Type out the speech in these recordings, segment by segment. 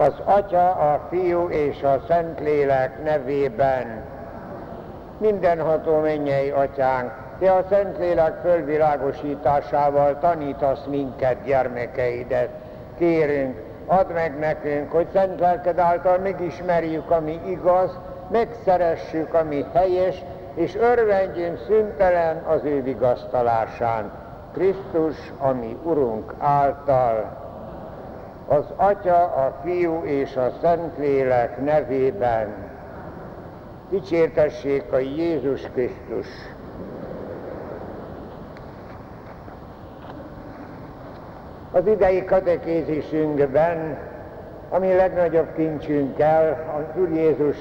Az Atya, a Fiú és a Szentlélek nevében. Mindenható mennyei Atyánk, Te a Szentlélek fölvilágosításával tanítasz minket, gyermekeidet. Kérünk, add meg nekünk, hogy szent lelked által megismerjük, ami igaz, megszeressük, ami helyes, és örvendjünk szüntelen az ő vigasztalásán. Krisztus, ami Urunk által az Atya, a Fiú és a Szentlélek nevében. Dicsértessék a Jézus Krisztus! Az idei katekézisünkben, ami legnagyobb kincsünkkel, az Úr Jézus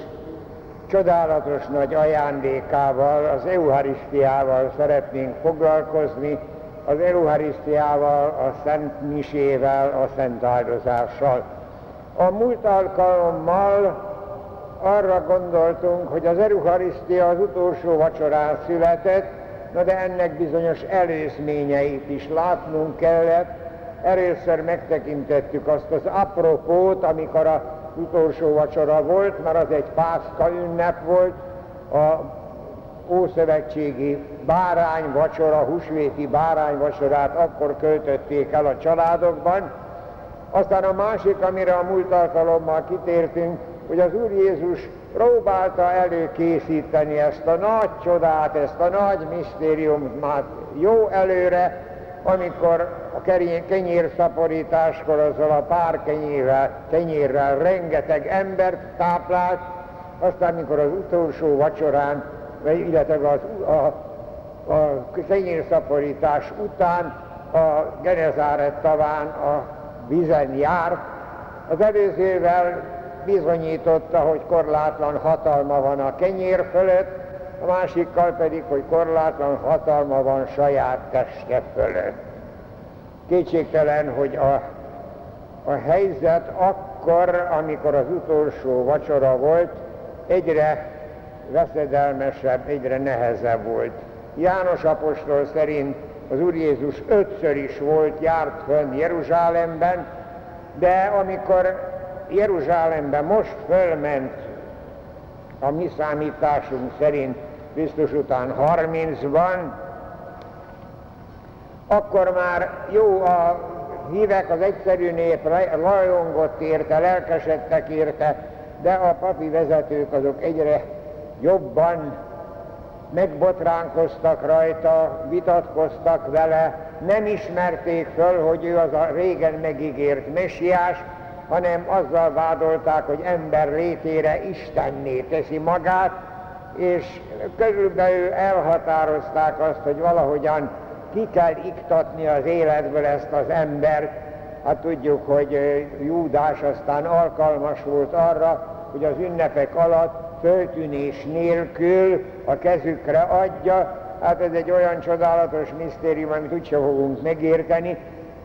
csodálatos nagy ajándékával, az Eucharisztiával szeretnénk foglalkozni, az Eucharisztiával, a Szent Misével, a Szent Áldozással. A múlt alkalommal arra gondoltunk, hogy az Eucharisztia az utolsó vacsorán született, na de ennek bizonyos előzményeit is látnunk kellett. Először megtekintettük azt az apropót, amikor az utolsó vacsora volt, mert az egy pászka ünnep volt, a ószövetségi bárány vacsora, húsvéti bárány vacsorát akkor költötték el a családokban. Aztán a másik, amire a múlt alkalommal kitértünk, hogy az Úr Jézus próbálta előkészíteni ezt a nagy csodát, ezt a nagy misztériumot már jó előre, amikor a kenyérszaporításkor azzal a pár kenyérrel, kenyérrel rengeteg embert táplált, aztán mikor az utolsó vacsorán illetve az, a, a kenyérszaporítás után a Genezáret taván a vizen járt. Az előzővel bizonyította, hogy korlátlan hatalma van a kenyér fölött, a másikkal pedig, hogy korlátlan hatalma van saját teste fölött. Kétségtelen, hogy a, a helyzet akkor, amikor az utolsó vacsora volt, egyre veszedelmesebb, egyre nehezebb volt. János apostol szerint az Úr Jézus ötször is volt, járt fönn Jeruzsálemben, de amikor Jeruzsálemben most fölment a mi számításunk szerint Krisztus után 30-ban, akkor már jó a hívek, az egyszerű nép rajongott érte, lelkesedtek érte, de a papi vezetők azok egyre jobban megbotránkoztak rajta, vitatkoztak vele, nem ismerték föl, hogy ő az a régen megígért mesiás, hanem azzal vádolták, hogy ember létére Istenné teszi magát, és körülbelül elhatározták azt, hogy valahogyan ki kell iktatni az életből ezt az embert. Hát tudjuk, hogy Júdás aztán alkalmas volt arra, hogy az ünnepek alatt föltűnés nélkül a kezükre adja, hát ez egy olyan csodálatos misztérium, amit úgyse fogunk megérteni,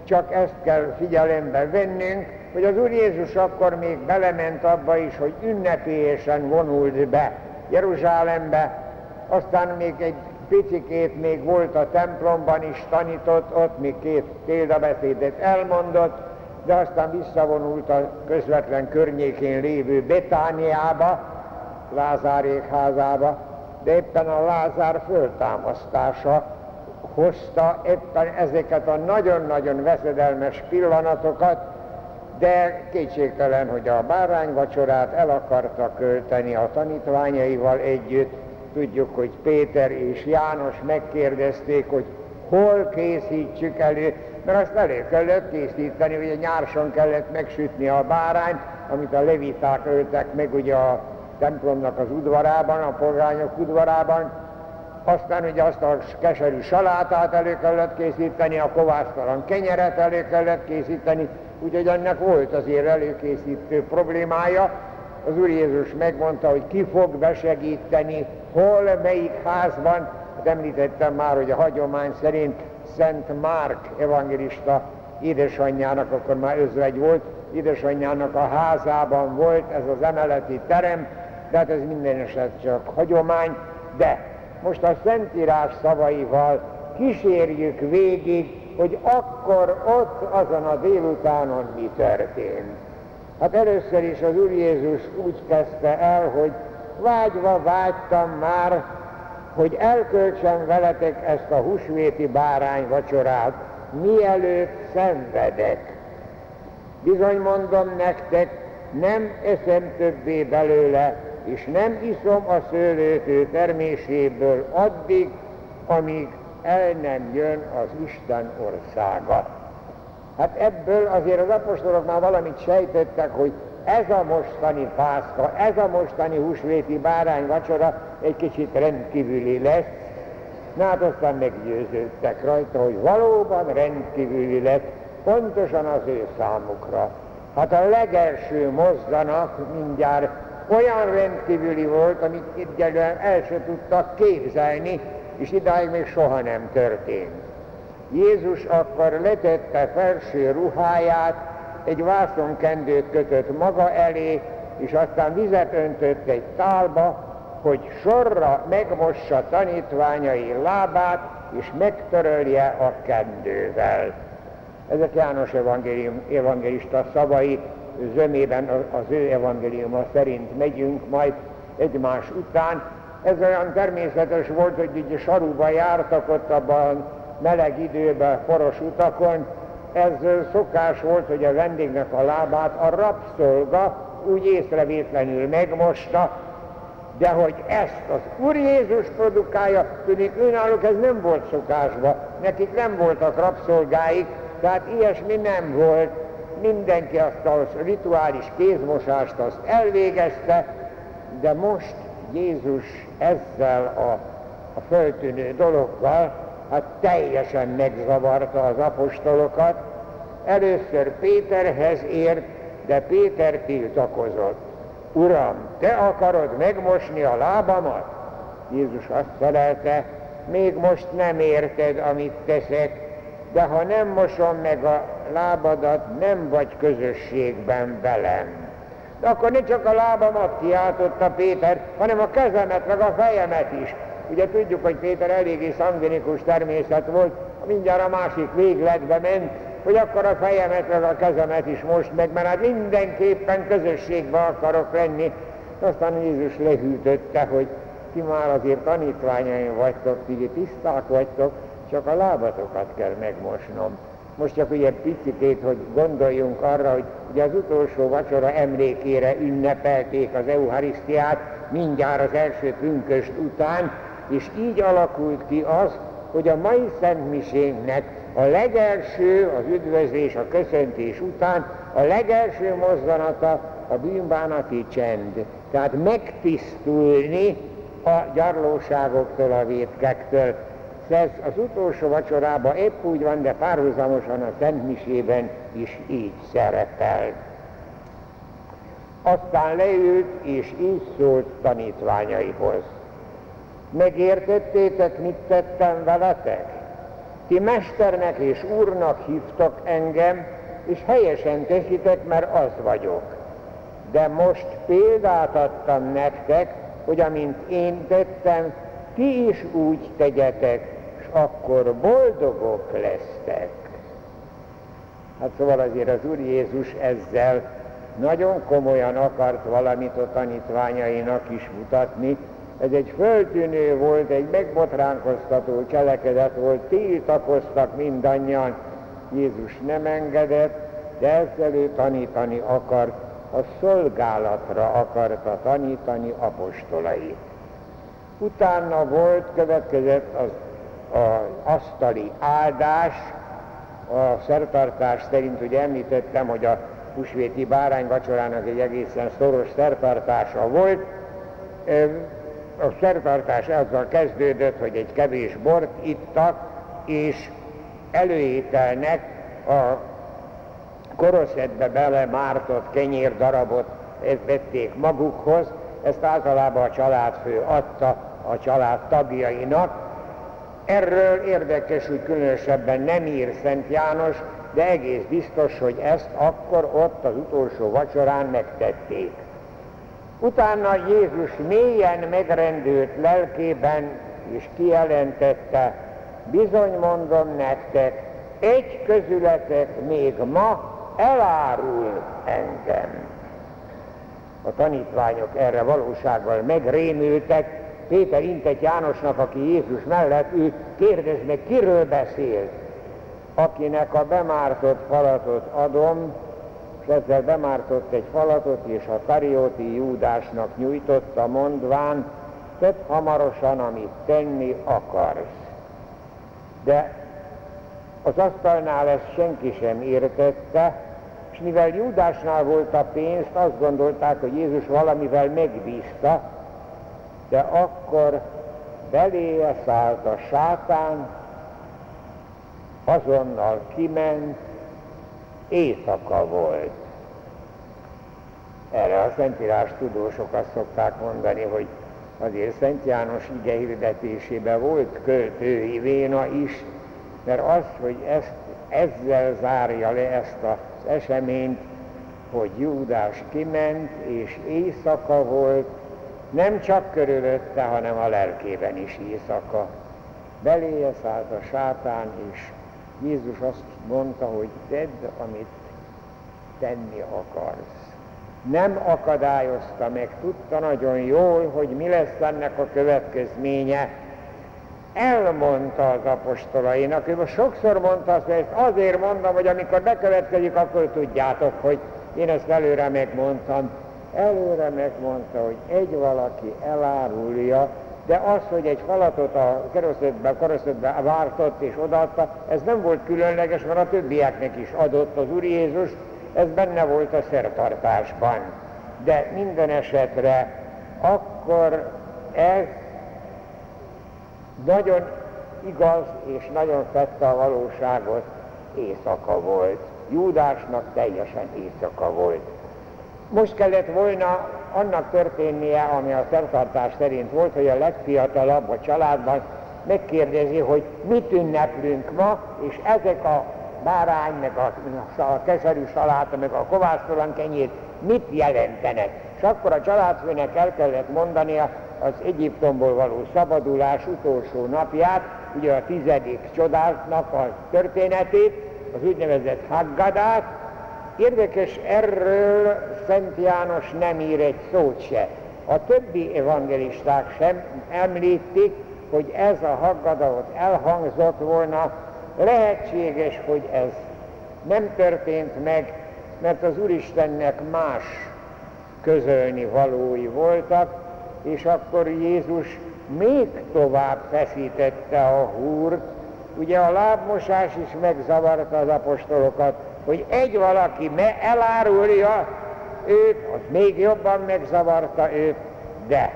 csak ezt kell figyelembe vennünk, hogy az Úr Jézus akkor még belement abba is, hogy ünnepélyesen vonult be Jeruzsálembe, aztán még egy picikét még volt a templomban is tanított, ott még két példabeszédet elmondott, de aztán visszavonult a közvetlen környékén lévő Betániába, Lázárék házába, de éppen a Lázár föltámasztása hozta éppen ezeket a nagyon-nagyon veszedelmes pillanatokat, de kétségtelen, hogy a bárányvacsorát el akarta költeni a tanítványaival együtt. Tudjuk, hogy Péter és János megkérdezték, hogy hol készítsük elő, mert azt elő kellett készíteni, ugye nyárson kellett megsütni a bárányt, amit a leviták öltek meg ugye a templomnak az udvarában, a polgányok udvarában, aztán ugye azt a keserű salátát elő kellett készíteni, a kovásztalan kenyeret elő kellett készíteni, úgyhogy ennek volt azért előkészítő problémája. Az Úr Jézus megmondta, hogy ki fog besegíteni, hol, melyik házban. Hát említettem már, hogy a hagyomány szerint Szent Márk evangélista édesanyjának, akkor már özvegy volt, édesanyjának a házában volt ez az emeleti terem, de hát ez minden eset csak hagyomány, de most a Szentírás szavaival kísérjük végig, hogy akkor ott azon a délutánon mi történt. Hát először is az Úr Jézus úgy kezdte el, hogy vágyva vágytam már, hogy elköltsem veletek ezt a húsvéti bárány vacsorát, mielőtt szenvedek. Bizony mondom nektek, nem eszem többé belőle, és nem iszom a szőlőtő terméséből addig, amíg el nem jön az Isten országa. Hát ebből azért az apostolok már valamit sejtettek, hogy ez a mostani pászka, ez a mostani húsvéti bárány vacsora egy kicsit rendkívüli lesz. Na hát aztán meggyőződtek rajta, hogy valóban rendkívüli lesz, pontosan az ő számukra. Hát a legelső mozdanak mindjárt olyan rendkívüli volt, amit egyelően el se tudtak képzelni, és idáig még soha nem történt. Jézus akkor letette felső ruháját, egy vászonkendőt kötött maga elé, és aztán vizet öntött egy tálba, hogy sorra megmossa tanítványai lábát, és megtörölje a kendővel. Ezek János evangélium, evangélista szavai, zömében az ő evangéliuma szerint megyünk majd egymás után. Ez olyan természetes volt, hogy így saruba jártak ott abban meleg időben, poros utakon. Ez szokás volt, hogy a vendégnek a lábát a rabszolga úgy észrevétlenül megmosta, de hogy ezt az Úr Jézus produkálja, tudnék, őnáluk ez nem volt szokásba, nekik nem voltak rabszolgáik, tehát ilyesmi nem volt, mindenki azt a rituális kézmosást azt elvégezte, de most Jézus ezzel a, a föltűnő dologgal, hát teljesen megzavarta az apostolokat. Először Péterhez ért, de Péter tiltakozott. Uram, te akarod megmosni a lábamat? Jézus azt felelte, még most nem érted, amit teszek, de ha nem mosom meg a lábadat, nem vagy közösségben velem. De akkor ne csak a lábamat kiáltotta Péter, hanem a kezemet, meg a fejemet is. Ugye tudjuk, hogy Péter eléggé szangvinikus természet volt, mindjárt a másik végletbe ment, hogy akkor a fejemet, meg a kezemet is most meg, mert hát mindenképpen közösségbe akarok lenni. Aztán Jézus lehűtötte, hogy ti már azért tanítványaim vagytok, ti tiszták vagytok, csak a lábatokat kell megmosnom. Most csak ugye picit, hogy gondoljunk arra, hogy ugye az utolsó vacsora emlékére ünnepelték az Eucharisztiát mindjárt az első pünköst után, és így alakult ki az, hogy a mai Szentmisénknek a legelső, az üdvözlés, a köszöntés után a legelső mozzanata a bűnbánati csend. Tehát megtisztulni a gyarlóságoktól, a vétkektől ez az utolsó vacsorában épp úgy van, de párhuzamosan a Szentmisében is így szerepel. Aztán leült, és így szólt tanítványaihoz. Megértettétek, mit tettem veletek? Ti mesternek és úrnak hívtak engem, és helyesen teszitek, mert az vagyok. De most példát adtam nektek, hogy amint én tettem, ti is úgy tegyetek, akkor boldogok lesztek. Hát szóval azért az Úr Jézus ezzel nagyon komolyan akart valamit a tanítványainak is mutatni. Ez egy föltűnő volt, egy megbotránkoztató cselekedet volt, tiltakoztak mindannyian. Jézus nem engedett, de ezzel ő tanítani akart, a szolgálatra akarta tanítani apostolait. Utána volt, következett az az asztali áldás, a szertartás szerint ugye említettem, hogy a húsvéti bárány vacsorának egy egészen szoros szertartása volt. A szertartás azzal kezdődött, hogy egy kevés bort ittak, és előételnek a koroszetbe bele mártott kenyér darabot vették magukhoz, ezt általában a családfő adta a család tagjainak, Erről érdekes, hogy különösebben nem ír Szent János, de egész biztos, hogy ezt akkor ott az utolsó vacsorán megtették. Utána Jézus mélyen megrendült lelkében és kijelentette, bizony mondom nektek, egy közületek még ma elárul engem. A tanítványok erre valósággal megrémültek, Péter intett Jánosnak, aki Jézus mellett ő kérdez meg, kiről beszél, akinek a bemártott falatot adom, és ezzel bemártott egy falatot, és a Karióti Júdásnak nyújtotta, mondván, tedd hamarosan, amit tenni akarsz. De az asztalnál ezt senki sem értette, és mivel Júdásnál volt a pénzt, azt gondolták, hogy Jézus valamivel megbízta, de akkor beléje szállt a sátán, azonnal kiment, éjszaka volt. Erre a Szentírás tudósok azt szokták mondani, hogy azért Szent János ige hirdetésében volt költői véna is, mert az, hogy ezt, ezzel zárja le ezt az eseményt, hogy Júdás kiment, és éjszaka volt, nem csak körülötte, hanem a lelkében is éjszaka. Beléje szállt a sátán, és Jézus azt mondta, hogy tedd, amit tenni akarsz. Nem akadályozta meg, tudta nagyon jól, hogy mi lesz ennek a következménye. Elmondta az apostolainak, ő sokszor mondta azt, hogy ezt azért mondom, hogy amikor bekövetkezik, akkor tudjátok, hogy én ezt előre megmondtam. Előre megmondta, hogy egy valaki elárulja, de az, hogy egy falatot a keresztbe, keresztbe vártott és odaadta, ez nem volt különleges, mert a többieknek is adott az Úr Jézus, ez benne volt a szertartásban. De minden esetre akkor ez nagyon igaz és nagyon fette a valóságot, éjszaka volt. Júdásnak teljesen éjszaka volt. Most kellett volna annak történnie, ami a szertartás szerint volt, hogy a legfiatalabb a családban megkérdezi, hogy mit ünneplünk ma, és ezek a bárány, meg a, a keserű saláta, meg a kovásztalan kenyér mit jelentenek. És akkor a családfőnek el kellett mondania az Egyiptomból való szabadulás utolsó napját, ugye a tizedik csodáltnak a történetét, az úgynevezett Haggadát, Érdekes, erről Szent János nem ír egy szót se. A többi evangelisták sem említik, hogy ez a haggadatot elhangzott volna. Lehetséges, hogy ez nem történt meg, mert az Úristennek más közölni valói voltak, és akkor Jézus még tovább feszítette a húrt. Ugye a lábmosás is megzavarta az apostolokat, hogy egy valaki me elárulja őt, az még jobban megzavarta őt, de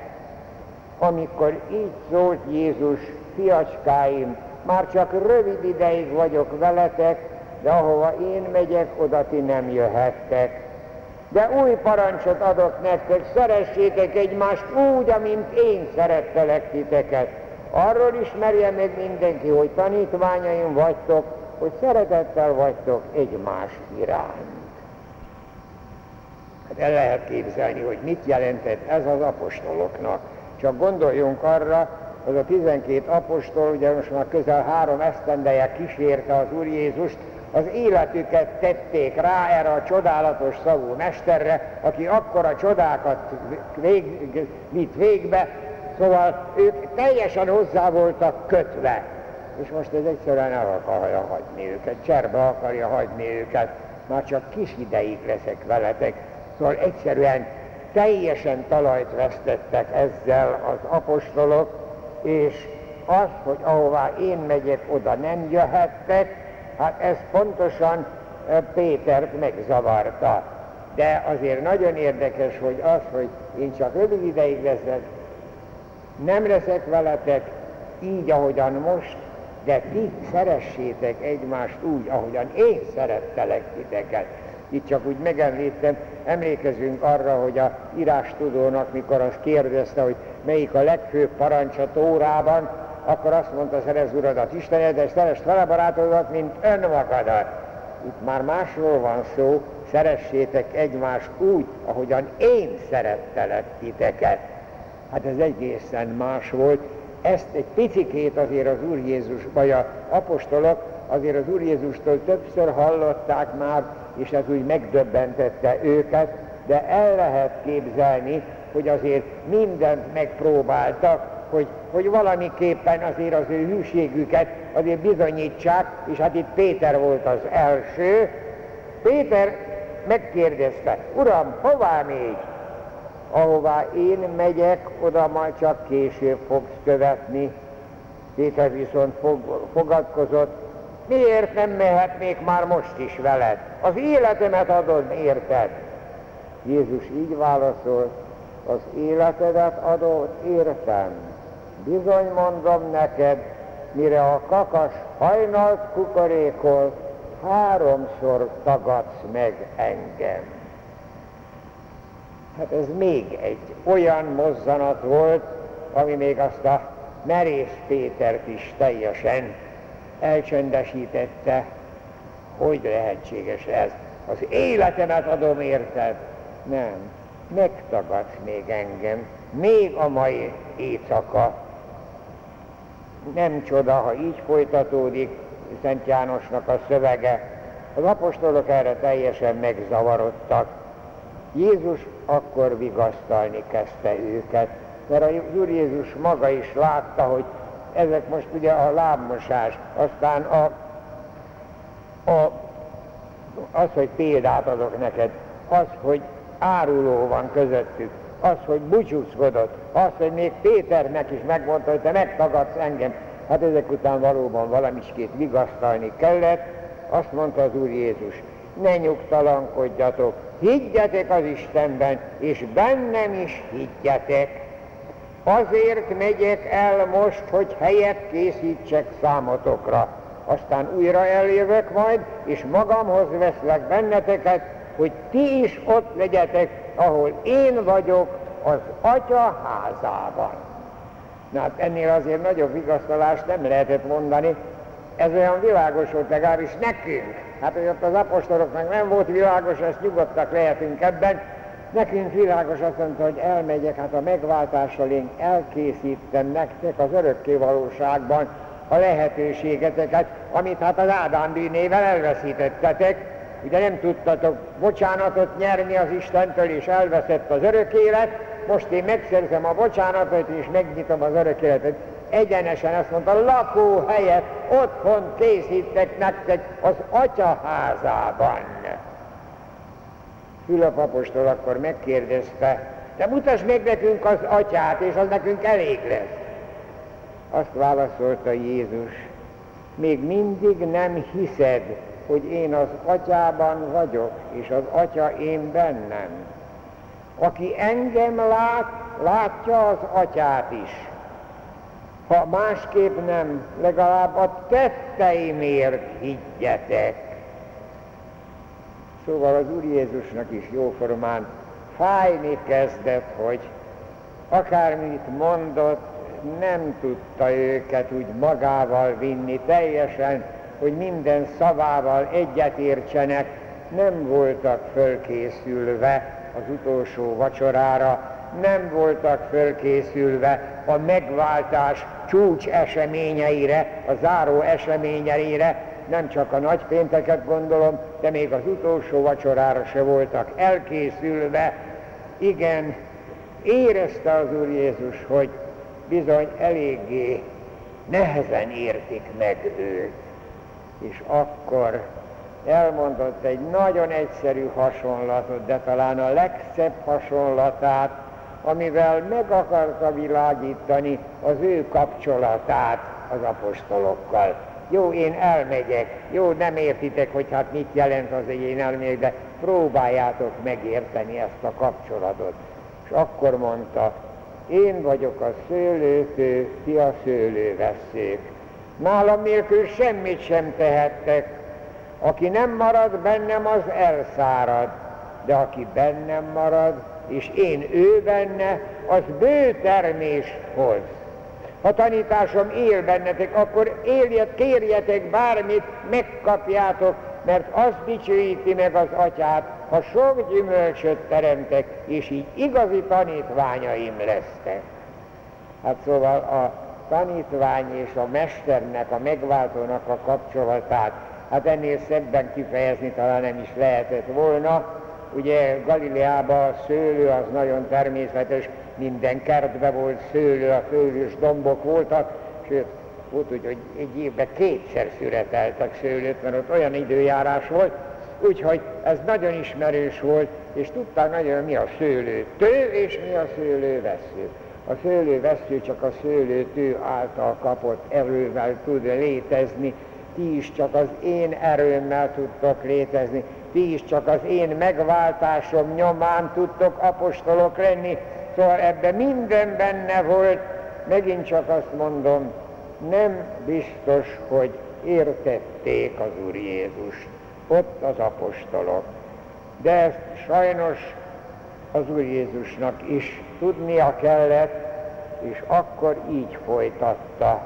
amikor így szólt Jézus, fiacskáim, már csak rövid ideig vagyok veletek, de ahova én megyek, oda ti nem jöhettek. De új parancsot adok nektek, szeressétek egymást úgy, amint én szerettelek titeket. Arról ismerje meg mindenki, hogy tanítványaim vagytok, hogy szeretettel vagytok egymás iránt. Hát el lehet képzelni, hogy mit jelentett ez az apostoloknak. Csak gondoljunk arra, hogy a 12 apostol, ugye most már közel három esztendeje kísérte az Úr Jézust, az életüket tették rá erre a csodálatos szavú mesterre, aki akkora csodákat vég, vitt végbe, szóval ők teljesen hozzá voltak kötve és most ez egyszerűen el akarja hagyni őket, cserbe akarja hagyni őket, már csak kis ideig leszek veletek. Szóval egyszerűen teljesen talajt vesztettek ezzel az apostolok, és az, hogy ahová én megyek, oda nem jöhettek, hát ez pontosan Pétert megzavarta. De azért nagyon érdekes, hogy az, hogy én csak rövid ideig leszek, nem leszek veletek, így, ahogyan most, de ti szeressétek egymást úgy, ahogyan én szerettelek titeket. Itt csak úgy megemlítem, emlékezünk arra, hogy a írástudónak, mikor azt kérdezte, hogy melyik a legfőbb parancs a Tórában, akkor azt mondta, szerez uradat Istened, és szeresd fele barátodat, mint önmagadat. Itt már másról van szó, szeressétek egymást úgy, ahogyan én szerettelek titeket. Hát ez egészen más volt, ezt egy picikét azért az Úr Jézus, vagy a apostolok azért az Úr Jézustól többször hallották már, és ez úgy megdöbbentette őket, de el lehet képzelni, hogy azért mindent megpróbáltak, hogy, hogy valamiképpen azért az ő hűségüket azért bizonyítsák, és hát itt Péter volt az első. Péter megkérdezte, Uram, hová még? Ahová én megyek, oda majd csak később fogsz követni. Péter viszont fog, fogadkozott, miért nem mehetnék már most is veled? Az életemet adod, érted? Jézus így válaszolt, az életedet adod, értem. Bizony mondom neked, mire a kakas hajnalt kukorékol, háromszor tagadsz meg engem. Hát ez még egy olyan mozzanat volt, ami még azt a merész Pétert is teljesen elcsöndesítette, hogy lehetséges ez. Az életemet adom érted? Nem, megtagadsz még engem, még a mai éjszaka. Nem csoda, ha így folytatódik Szent Jánosnak a szövege. Az apostolok erre teljesen megzavarodtak. Jézus akkor vigasztalni kezdte őket, mert az Úr Jézus maga is látta, hogy ezek most ugye a lábmosás, aztán a, a, az, hogy példát adok neked, az, hogy áruló van közöttük, az, hogy búcsúzkodott, az, hogy még Péternek is megmondta, hogy te megtagadsz engem, hát ezek után valóban valamiskét vigasztalni kellett, azt mondta az Úr Jézus, ne nyugtalankodjatok, higgyetek az Istenben, és bennem is higgyetek. Azért megyek el most, hogy helyet készítsek számotokra. Aztán újra eljövök majd, és magamhoz veszlek benneteket, hogy ti is ott legyetek, ahol én vagyok, az Atya házában. Na hát ennél azért nagyobb vigasztalást nem lehetett mondani, ez olyan világos volt legalábbis nekünk. Hát, hogy ott az apostoloknak nem volt világos, ezt nyugodtak lehetünk ebben, Nekünk világos azt mondta, hogy elmegyek, hát a megváltással én elkészítem nektek az örökké valóságban a lehetőségeteket, amit hát az Ádám bűnével elveszítettetek, ugye nem tudtatok bocsánatot nyerni az Istentől, és elveszett az örök élet, most én megszerzem a bocsánatot, és megnyitom az örök életet. Egyenesen azt mondta, lakóhelyet otthon készítek nektek az atya házában. Fülöp apostol akkor megkérdezte, de mutasd meg nekünk az atyát, és az nekünk elég lesz. Azt válaszolta Jézus, még mindig nem hiszed, hogy én az atyában vagyok, és az atya én bennem. Aki engem lát, látja az atyát is. Ha másképp nem, legalább a tetteimért higgyetek. Szóval az Úr Jézusnak is jóformán fájni kezdett, hogy akármit mondott, nem tudta őket úgy magával vinni teljesen, hogy minden szavával egyetértsenek, nem voltak fölkészülve az utolsó vacsorára, nem voltak fölkészülve a megváltás csúcs eseményeire, a záró eseményeire, nem csak a nagypénteket gondolom, de még az utolsó vacsorára se voltak elkészülve. Igen, érezte az Úr Jézus, hogy bizony eléggé nehezen értik meg őt. És akkor elmondott egy nagyon egyszerű hasonlatot, de talán a legszebb hasonlatát, amivel meg akarta világítani az ő kapcsolatát az apostolokkal. Jó, én elmegyek, jó, nem értitek, hogy hát mit jelent az, hogy én elmegyek, de próbáljátok megérteni ezt a kapcsolatot. És akkor mondta, én vagyok a szőlőtő, ti a szőlőveszék. Nálam nélkül semmit sem tehettek. Aki nem marad bennem, az elszárad, de aki bennem marad, és én ő benne, az bő termés hoz. Ha tanításom él bennetek, akkor éljet, kérjetek bármit, megkapjátok, mert az dicsőíti meg az atyát, ha sok gyümölcsöt teremtek, és így igazi tanítványaim lesztek. Hát szóval a tanítvány és a mesternek, a megváltónak a kapcsolatát hát ennél szebben kifejezni talán nem is lehetett volna. Ugye Galileában a szőlő az nagyon természetes, minden kertben volt szőlő, a fővős dombok voltak, sőt, volt úgy, hogy egy évben kétszer szüreteltek szőlőt, mert ott olyan időjárás volt, úgyhogy ez nagyon ismerős volt, és tudták nagyon, mi a szőlő tő, és mi a szőlő vesző. A szőlővesző csak a szőlőtő által kapott erővel tud létezni, ti is csak az én erőmmel tudtok létezni, ti is csak az én megváltásom nyomán tudtok apostolok lenni, szóval ebben minden benne volt, megint csak azt mondom, nem biztos, hogy értették az Úr Jézust, ott az apostolok. De ezt sajnos az Úr Jézusnak is tudnia kellett, és akkor így folytatta.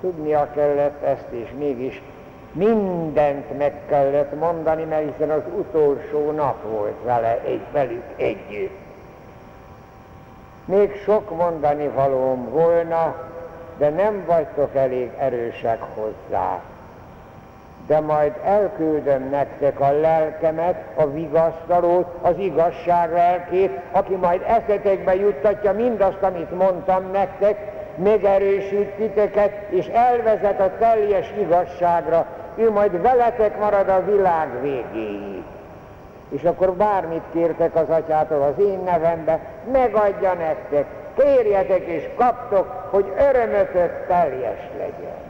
Tudnia kellett ezt, és mégis mindent meg kellett mondani, mert hiszen az utolsó nap volt vele egy, velük együtt. Még sok mondani valóm volna, de nem vagytok elég erősek hozzá de majd elküldöm nektek a lelkemet, a vigasztalót, az igazság lelkét, aki majd eszetekbe juttatja mindazt, amit mondtam nektek, megerősít titeket, és elvezet a teljes igazságra. Ő majd veletek marad a világ végéig. És akkor bármit kértek az atyától az én nevembe, megadja nektek, kérjetek és kaptok, hogy örömötök teljes legyen.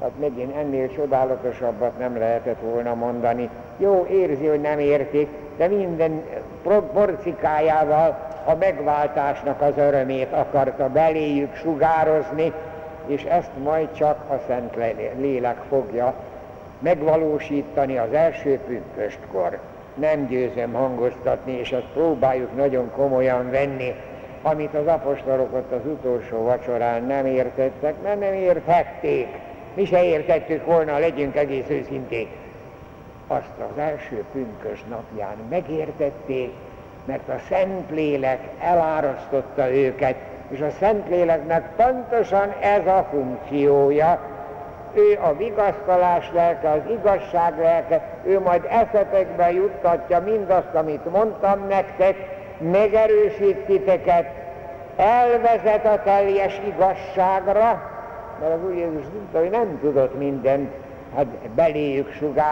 Hát megint ennél csodálatosabbat nem lehetett volna mondani. Jó, érzi, hogy nem értik, de minden porcikájával a megváltásnak az örömét akarta beléjük sugározni, és ezt majd csak a Szent Lélek fogja megvalósítani az első pünköstkor. Nem győzöm hangoztatni, és ezt próbáljuk nagyon komolyan venni, amit az apostolok ott az utolsó vacsorán nem értettek, mert nem érthették mi se értettük volna, legyünk egész őszinték. Azt az első pünkös napján megértették, mert a Szentlélek elárasztotta őket, és a Szentléleknek pontosan ez a funkciója, ő a vigasztalás lelke, az igazság lelke, ő majd eszetekbe juttatja mindazt, amit mondtam nektek, megerősít titeket, elvezet a teljes igazságra, mert az Úr Jézus hogy nem tudott mindent. Hát beléjük sugár,